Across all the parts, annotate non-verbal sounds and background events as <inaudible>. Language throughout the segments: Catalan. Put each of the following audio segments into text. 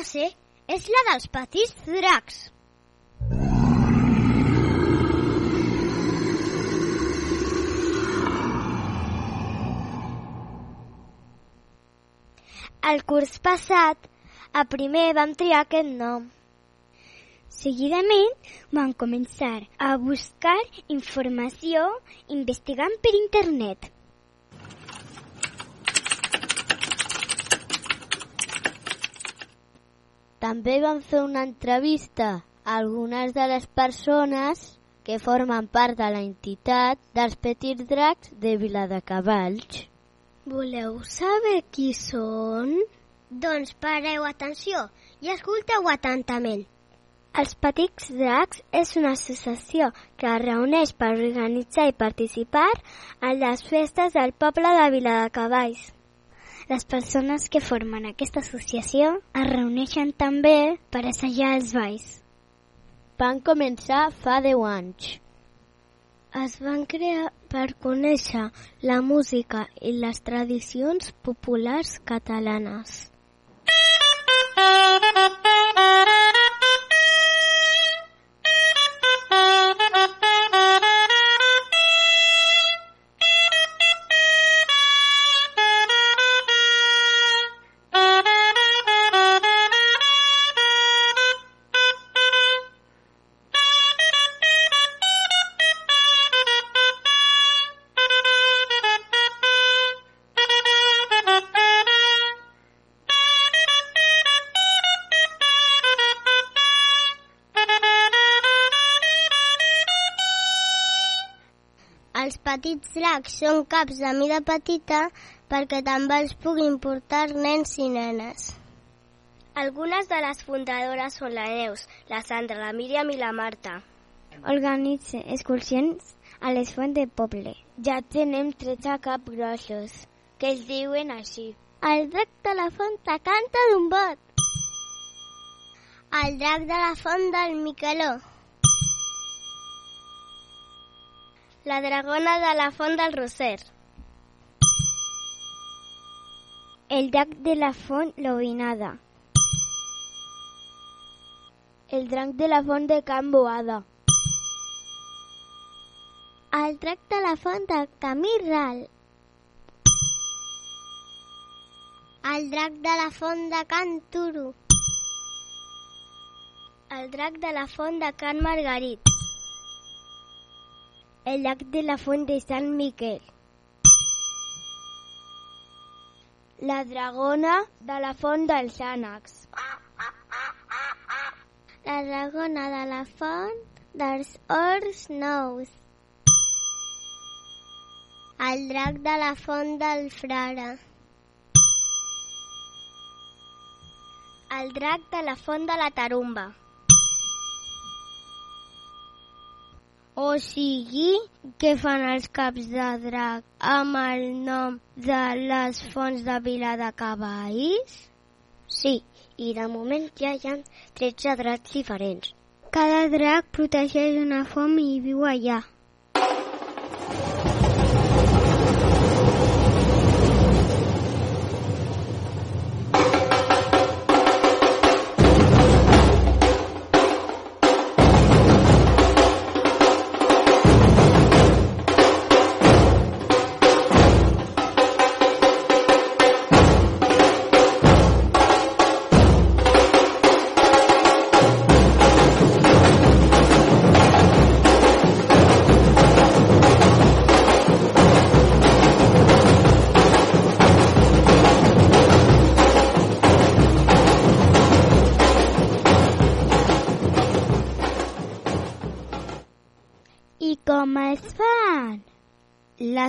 classe és la dels petits dracs. El curs passat, a primer vam triar aquest nom. Seguidament vam començar a buscar informació investigant per internet. També vam fer una entrevista a algunes de les persones que formen part de la entitat dels Petits Dracs de Viladecavalls. Voleu saber qui són? Doncs pareu atenció i escolteu atentament. Els Petits Dracs és una associació que es reuneix per organitzar i participar en les festes del poble de Viladecavalls. Les persones que formen aquesta associació es reuneixen també per assajar els balls. Van començar fa 10 anys. Es van crear per conèixer la música i les tradicions populars catalanes. Petits dracs són caps de mida petita perquè també els puguin portar nens i nenes. Algunes de les fundadores són la Neus, la Sandra, la Míriam i la Marta. Organitza excursions a les fonts de poble. Ja tenem 13 capgrossos, que es diuen així. El drac de la font te canta d'un bot. El drac de la font del Miqueló. La dragona de la font del Roser. El drac de la font Lobinada. El drac de la font de Can Boada. El drac de la font del Camí Ral. El drac de la font de Can Turo. El drac de la font de Can Margarit. El drac de la font de Sant Miquel. La dragona de la font dels ànecs. La dragona de la font dels Horts Nous. El drac de la font del Frare. El drac de la font de la Tarumba. O sigui, què fan els caps de drac amb el nom de les fonts de Vila de Cavalls? Sí, i de moment ja hi ha 13 dracs diferents. Cada drac protegeix una font i viu allà.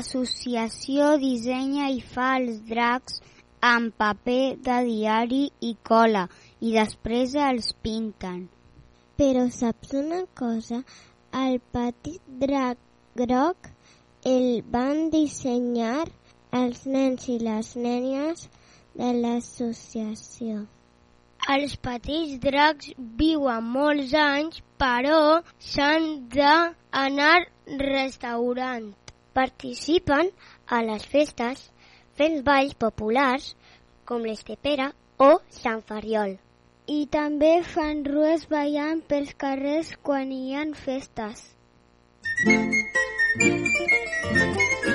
L'associació dissenya i fa els dracs amb paper de diari i cola i després els pinten. Però saps una cosa? El petit drac groc el van dissenyar els nens i les nenes de l'associació. Els petits dracs viuen molts anys, però s'han d'anar restaurant. Participen a les festes fent balls populars com l'Estepera o Sant Fariol. I també fan rues ballant pels carrers quan hi ha festes. N'era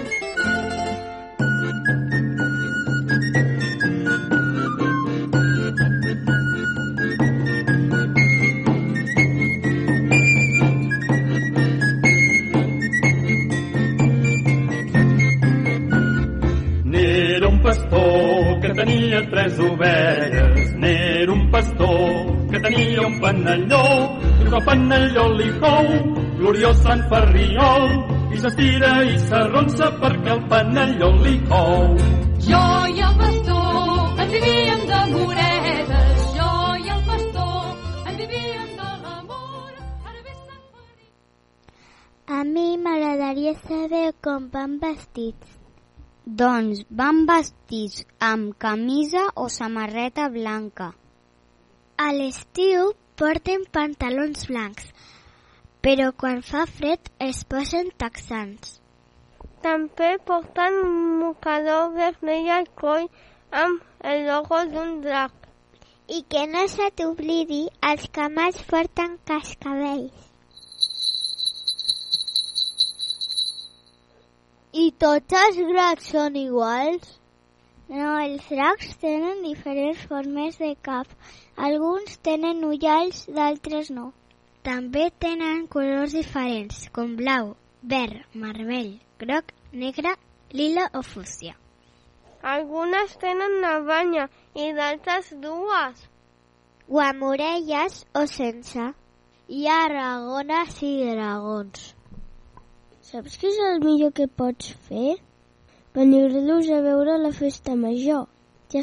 tenia tres ovelles. N'era un pastor que tenia un panelló. I el panelló li cou, gloriós Sant Ferriol. I s'estira i s'arronsa perquè el panelló li cou. Jo i el pastor ens vivíem de moredes. Jo i el pastor ens vivíem de l'amor. Ara ve Sant Ferri. A mi m'agradaria saber com van vestits. Doncs van vestits amb camisa o samarreta blanca. A l'estiu porten pantalons blancs, però quan fa fred es posen texans. També porten un mocador vermell al coll amb el logo d'un drac. I que no se t'oblidi, els camals porten cascabells. I tots els dracs són iguals? No, els dracs tenen diferents formes de cap. Alguns tenen ullals, d'altres no. També tenen colors diferents, com blau, verd, vermell, groc, negre, lila o fúcsia. Algunes tenen una banya i d'altres dues. O amb orelles o sense. Hi ha dragones i dragons. Saps què és el millor que pots fer? Venir-los a veure la festa major. Ja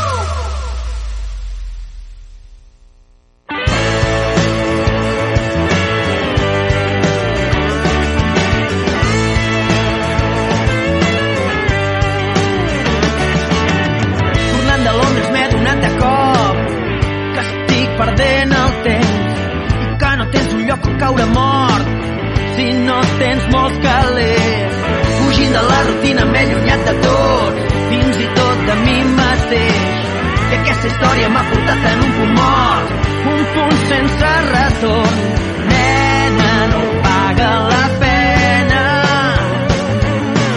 història m'ha portat en un punt mort, un punt sense retorn. Nena, no paga la pena.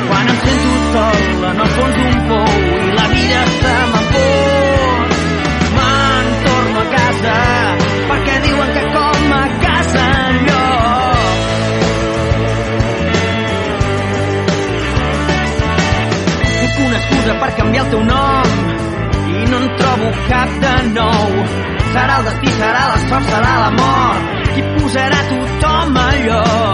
Quan em sento sol en el fons d'un pou i la vida se m'enfor, me'n torno a casa perquè diuen que com a casa enlloc una excusa per canviar el teu nom cap de nou. Serà el destí, serà la sort, serà la mort, qui posarà tothom a lloc.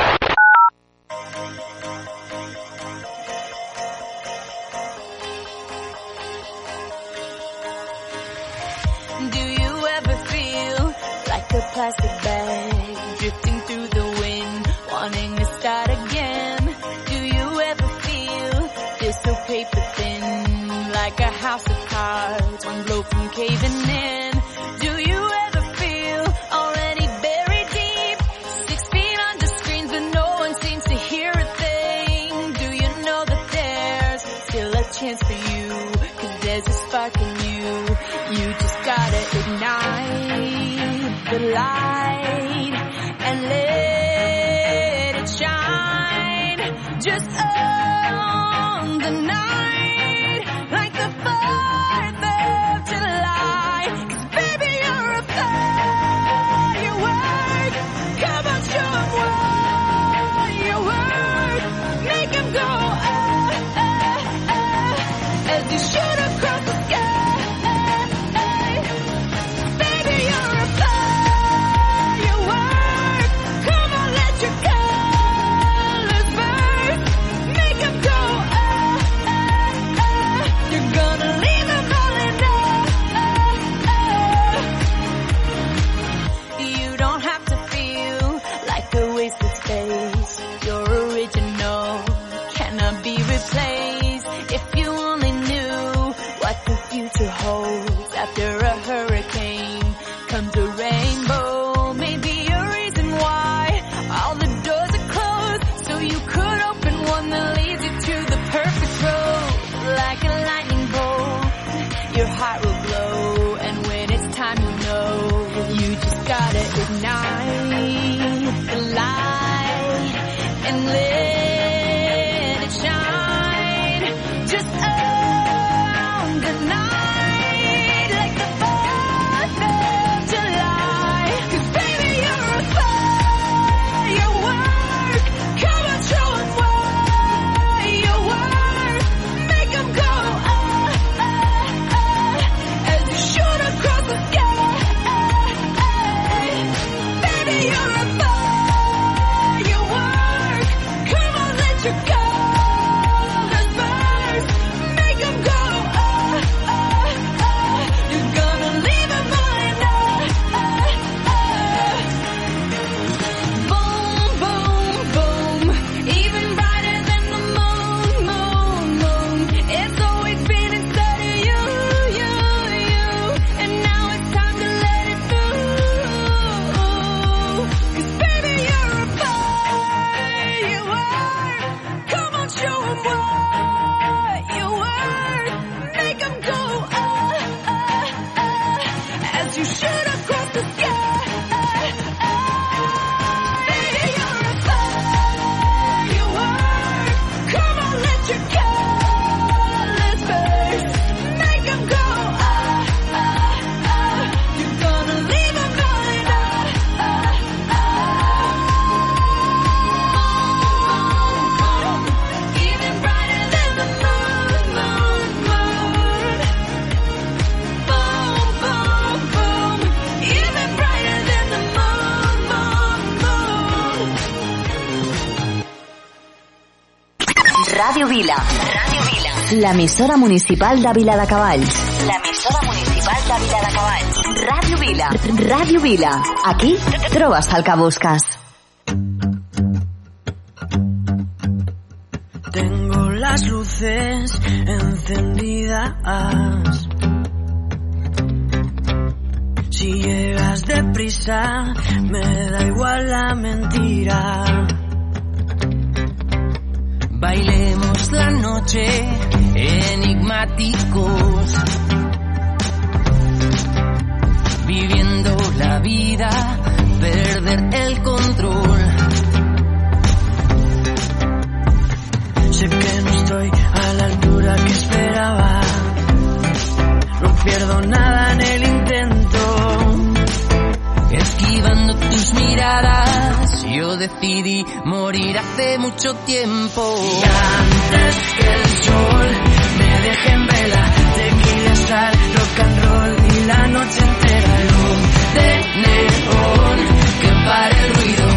La emisora municipal de Vila de Cavalls. L'emissora municipal de Vila de Cavalls. Ràdio Vila. Radio Vila. Aquí trobes el que. Tengo las luces encendidas. Si llegas deprisa, me da igual la mentira. Bailemos la noche enigmáticos, viviendo la vida, perder el control. Sé que no estoy a la altura que esperaba, no pierdo nada en el intento, esquivando tus miradas. Yo decidí morir hace mucho tiempo. Que el sol me deje en vela. De quienes al rock and roll y la noche entera al rom de neón. Que pare el ruido.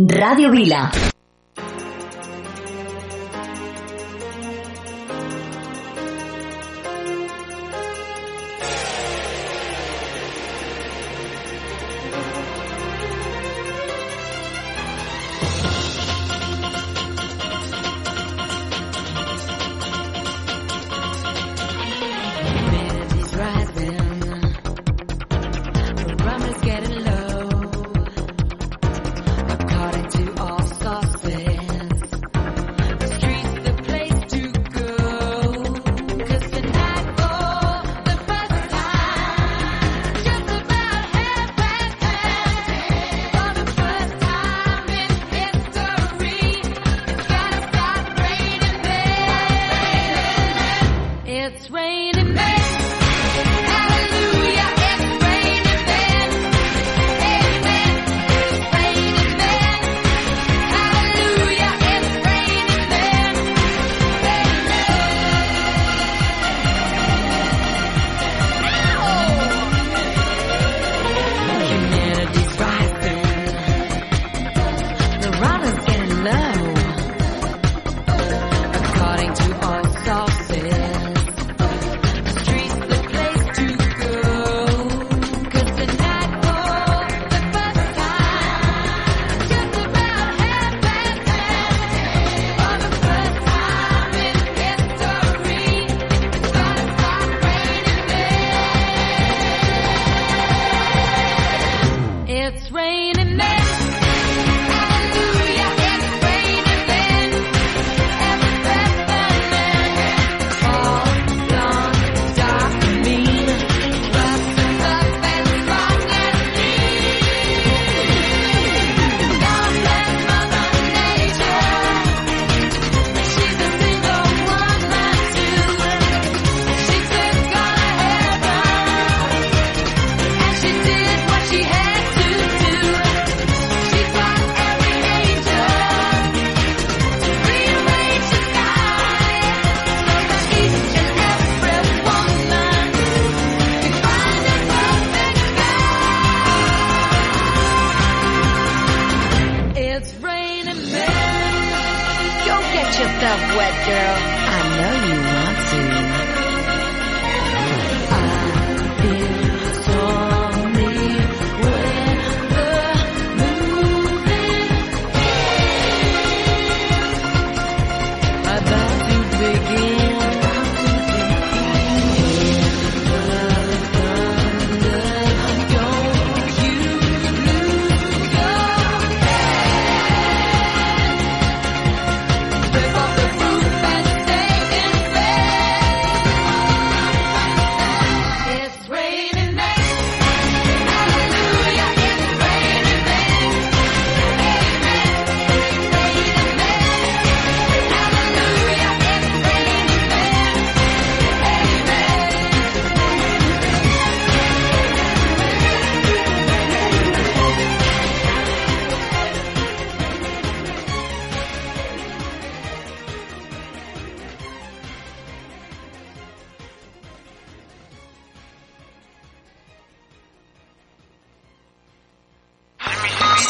Radio Vila.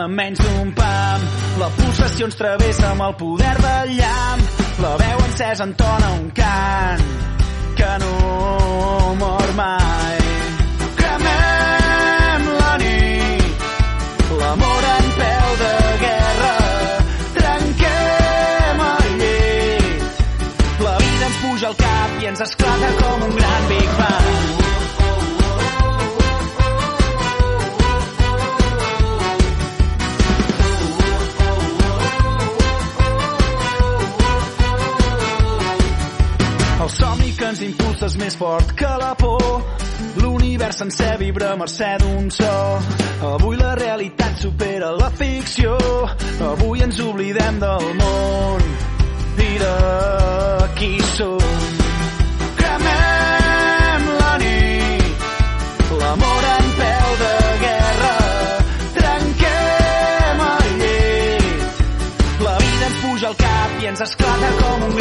Terra, estem a menys d'un pam. La pulsació ens travessa amb el poder del llamp. La veu encesa entona un cant que no mor mai. Cremem la nit, l'amor en peu de guerra. Trenquem el llit, la vida ens puja al cap i ens esclata com un gran Big Bang. Ens impulsa és més fort que la por. L'univers sencer vibra a mercè d'un so. Avui la realitat supera la ficció. Avui ens oblidem del món i de qui som. Cremem la nit, l'amor en peu de guerra. Trenquem el llit, la vida ens puja al cap i ens esclata com un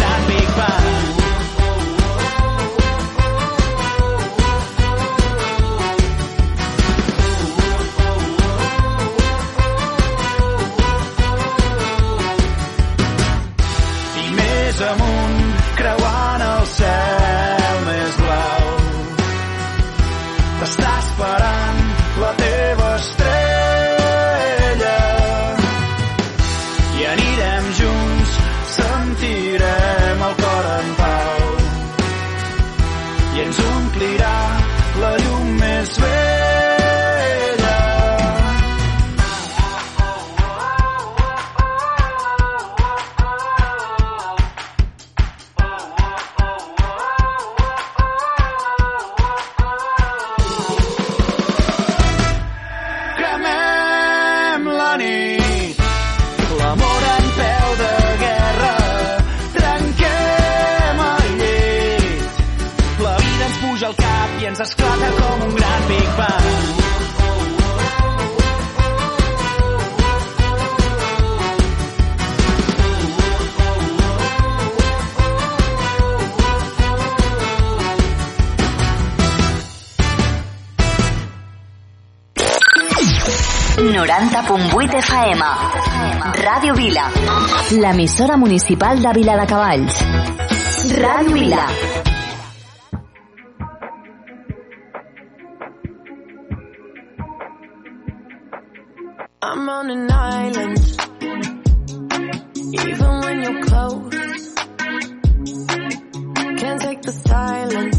90.8 FM. Ràdio Vila. L'emissora municipal de Vila de Cavalls. Ràdio Vila. I'm on an island Even when you're close Can't take the silence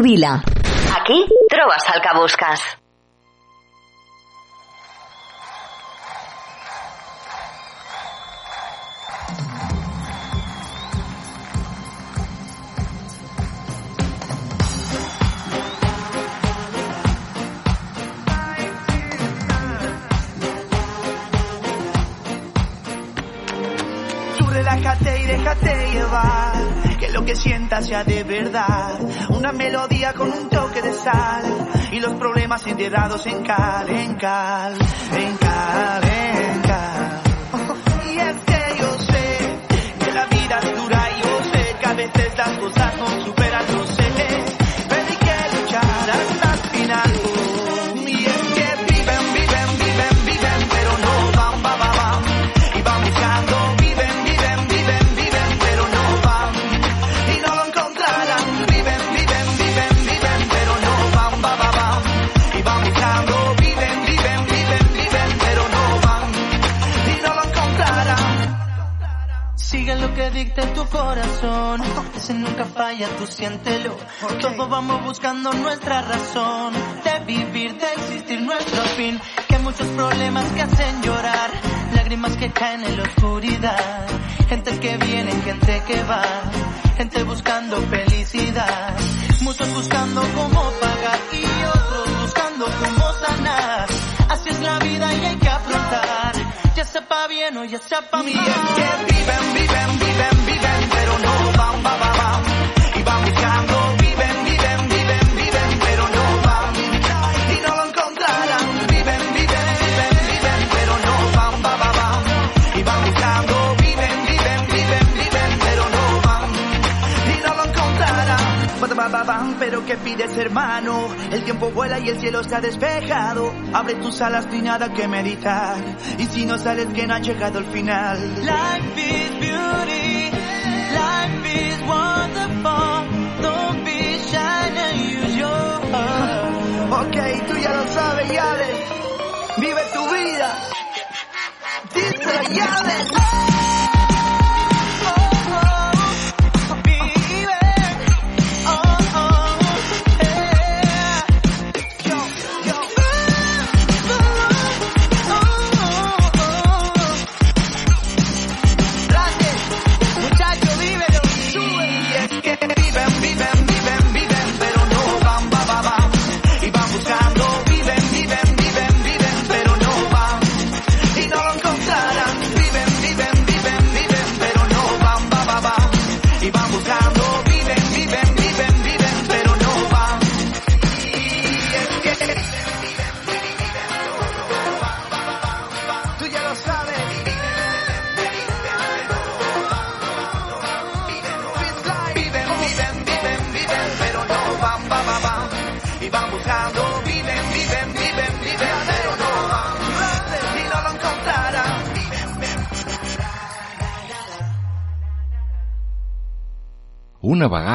Ràdio Vila. Aquí trobes el que busques. Tú relájate y déjate llevar, que lo que sientas sea de y los problemas enterrados en cal, en cal, en cal, en cal. <laughs> Y es que yo sé que la vida es dura y yo sé que a veces las cosas no superan, nunca falla, tú siéntelo. Todos vamos buscando nuestra razón de vivir, de existir nuestro fin. Que muchos problemas que hacen llorar, lágrimas que caen en la oscuridad. Gente que viene, gente que va, gente buscando felicidad. Muchos buscando cómo pagar y otros buscando cómo sanar. Así es la vida y hay que afrontar. Ya sepa bien o ya sepa mal. Y es que viven, viven, viven, Pero ¿qué pides hermano? El tiempo vuela y el cielo está despejado. Abre tus alas, hay nada que meditar. Y si no sales que no ha llegado el final. Life is beauty, life is wonderful. Don't be shy and use your heart. Ok, tú ya lo sabes, Yales. Vive tu vida. Díselo, Yales.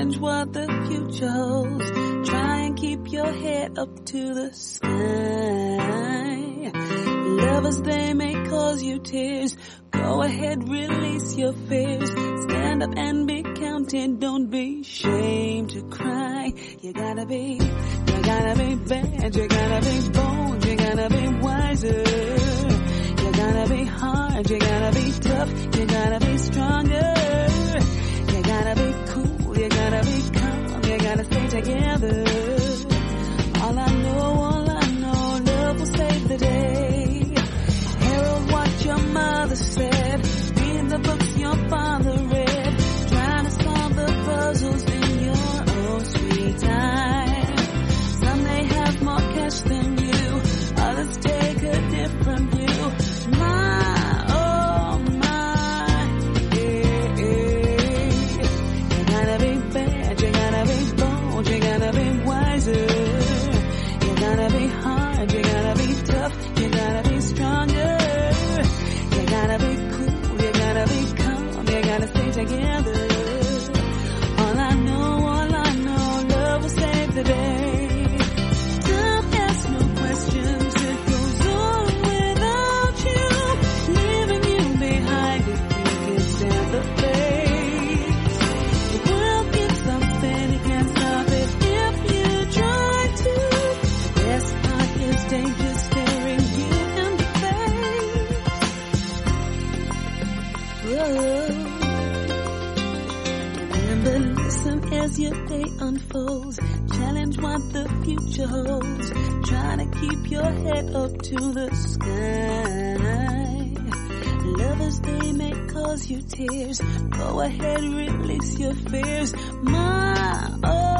manage what the future holds. Try and keep your head up to the sky. Lovers, they may cause you tears. Go ahead, release your fears. Stand up and be counted. Don't be ashamed to cry. You gotta be, you gotta be bad. You gotta be bold. You gotta be wiser. You gotta be hard, you gotta be tough, you gotta be stronger, you gotta be you gotta be calm, you gotta stay together. All I know as your day unfolds. Challenge what the future holds. Trying to keep your head up to the sky. Lovers, they may cause you tears. Go ahead, release your fears. My, oh.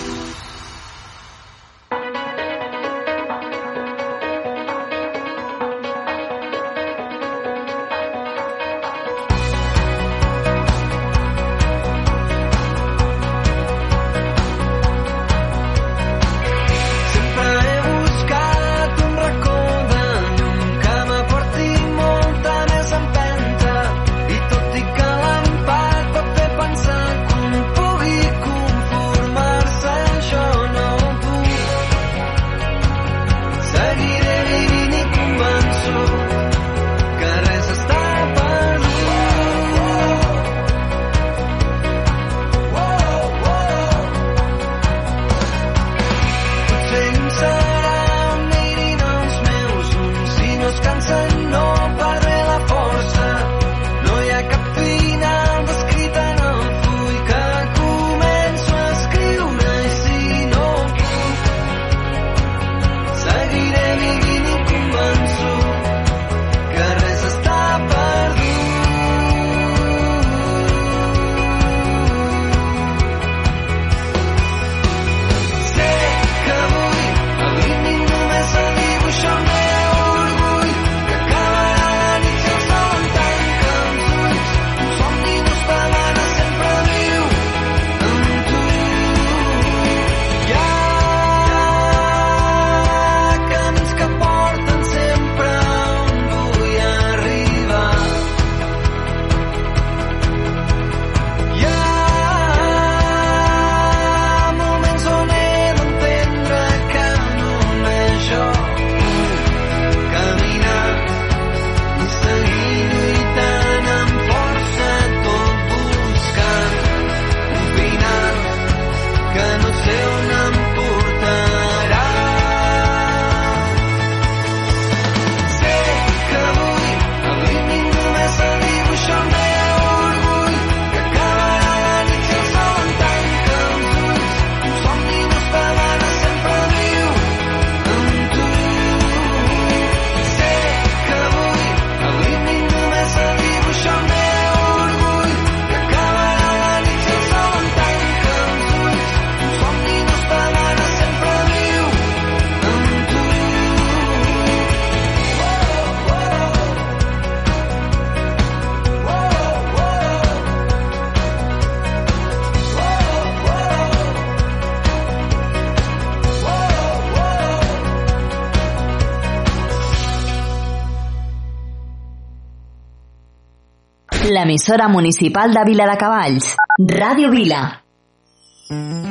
L'emissora municipal de Vila de Cavalls. Ràdio Vila. I'm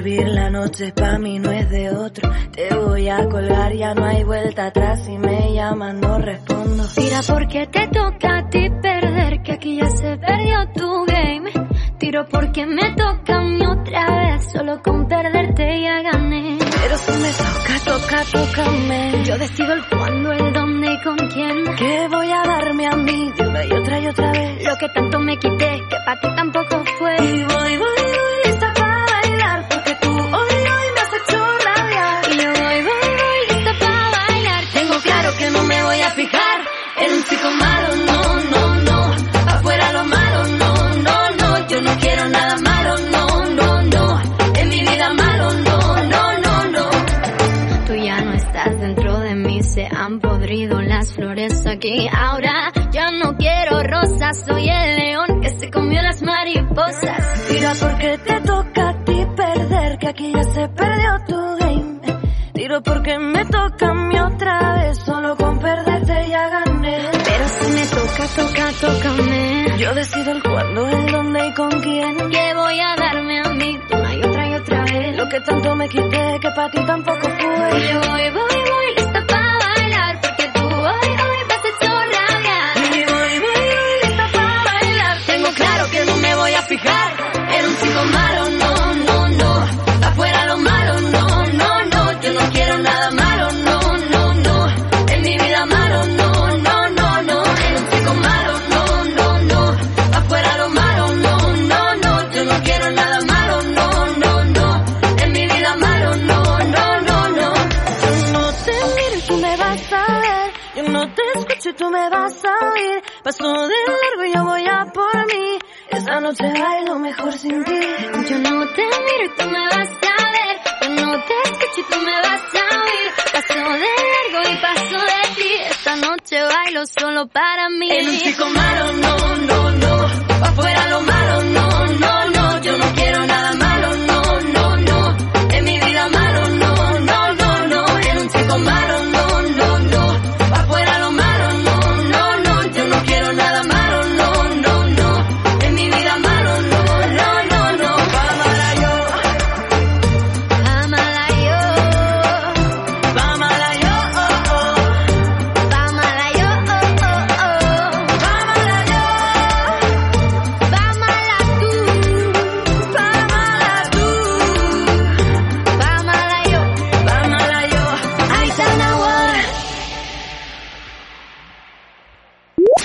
Servir. La noche pa' mí no es de otro. Te voy a colgar, ya no hay vuelta atrás. Si me llaman, no respondo. Tira porque te toca a ti perder, que aquí ya se perdió tu game. Tiro porque me toca a mí otra vez, solo con perderte ya gané. Pero si me toca, toca, tócame. Yo decido el cuándo, el dónde y con quién. Que voy a darme a mí de una y otra y otra vez. Lo que tanto me quité, que para ti tampoco fue. Y voy, voy, que se comió las mariposas. Tira porque te toca a ti perder, que aquí ya se perdió tu game. Tiro porque me toca a mí otra vez, solo con perderte ya gané. Pero si me toca, toca, tócame. Yo decido el cuándo, el dónde y con quién. Que voy a darme a mí una y otra y otra vez. Lo que tanto me quité, que para ti tampoco fue. Y voy, voy, voy. no te bailo mejor sin ti. Yo no te miro y tú me vas a ver. Yo no te escucho y tú me vas a oír. Paso de largo y paso de ti. Esta noche bailo solo para mí. El un chico malo, no, no.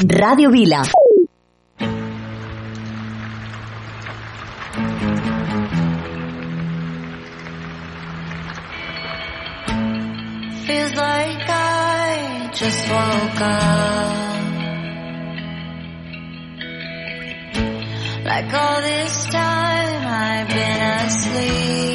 Radio Vila. Feels like I just woke up. Like all this time I've been asleep.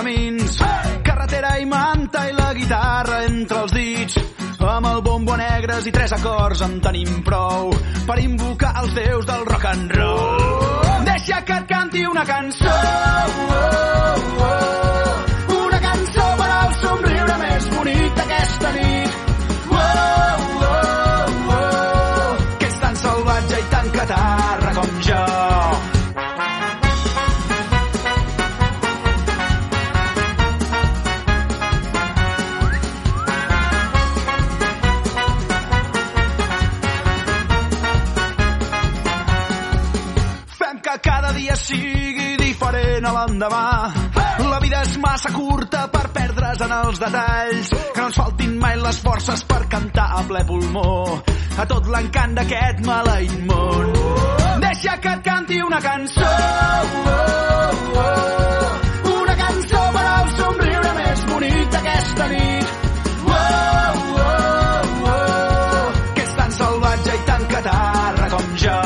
Camins. Carretera i manta i la guitarra entre els dits. Amb el bombo negres i tres acords en tenim prou per invocar els déus del rock and roll. Deixa que et canti una cançó. Una cançó per al somriure més bonic d'aquesta nit. Perdre's en els detalls. Que no ens faltin mai les forces per cantar a ple pulmó a tot l'encant d'aquest maleït món. Deixa que et canti una cançó. Una cançó per al somriure més bonic d'aquesta nit. Que és tan salvatge i tan catarra com jo.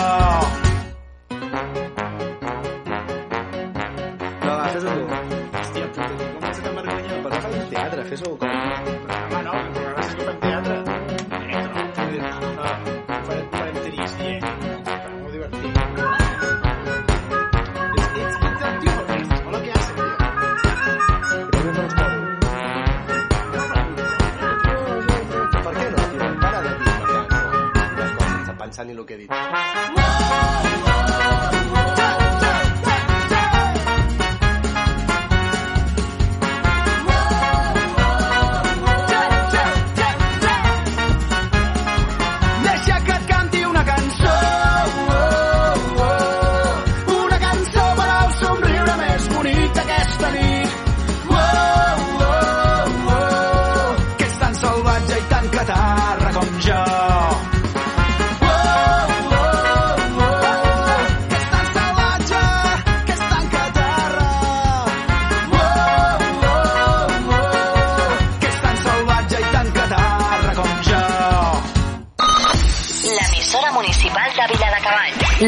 Fes-ho tu. Un teatre, fes-ho com... Ah, no, el programa és que fem teatre. No, farem, farem tris, yeah. Molt divertit. Ets, ets, ets el tio per mi. Hola, què haces, tio? Però no. Per què no, tio? Para de dir les coses sense ni el que he dit. Deixa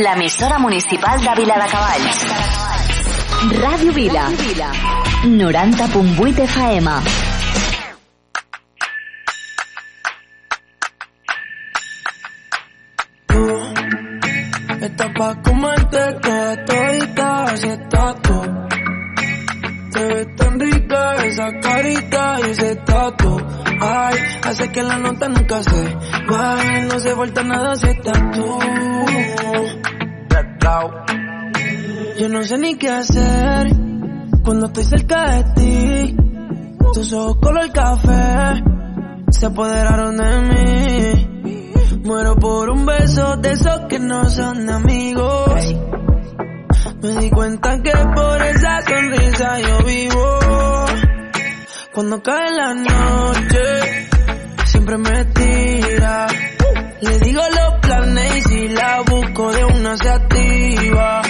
L'emissora municipal de Viladecavalls. Ràdio Vila. 90.8 FM. Estás pa' comerte toda todita, estás tú. Te ves tan rica esa carita y ese tatu. Ay, hace que la nota nunca se baje, no se vuelta nada si ni qué hacer cuando estoy cerca de ti. Tus ojos color café se apoderaron de mí. Muero por un beso de esos que no son amigos. Me di cuenta que por esa sonrisa yo vivo. Cuando cae la noche, siempre me tira. Le digo los planes y si la busco de una se activa.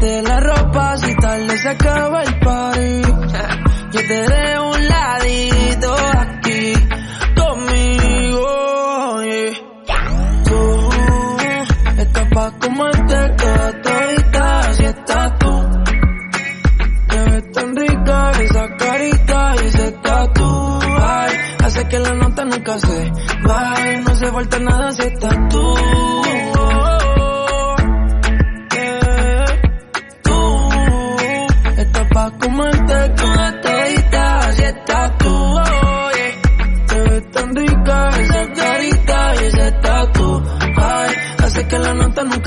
Tráete la ropa si tarde se acaba el party. Yo te dejo un ladito aquí conmigo. yeah. Tú estás pa' comerte toda todita si estás tú. Te ves tan rica esa carita y ese tatu. Hace que la nota nunca se baje, no se falta nada si estás tú.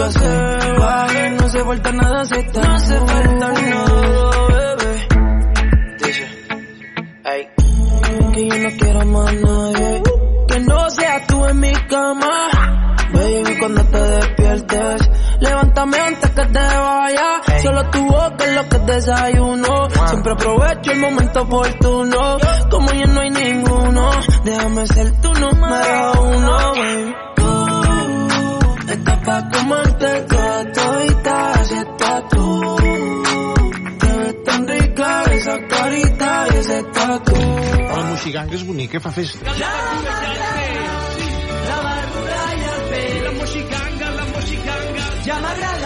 Nunca se baje, no se falta nada si estás No se falta nada, bebé. Dice, ay, que yo no quiero más nadie. Que no seas tú en mi cama. Baby, cuando te despiertes, levántame antes que te vaya. Solo tu boca es lo que desayuno. Siempre aprovecho el momento oportuno. Como ya no hay ninguno, déjame ser tu número uno, baby. Estás tú. Te ves tan rica esa carita y ese tatu. La moixiganga és bonica, fa festa. La moxiganga, la moxiganga. Ja m'agrada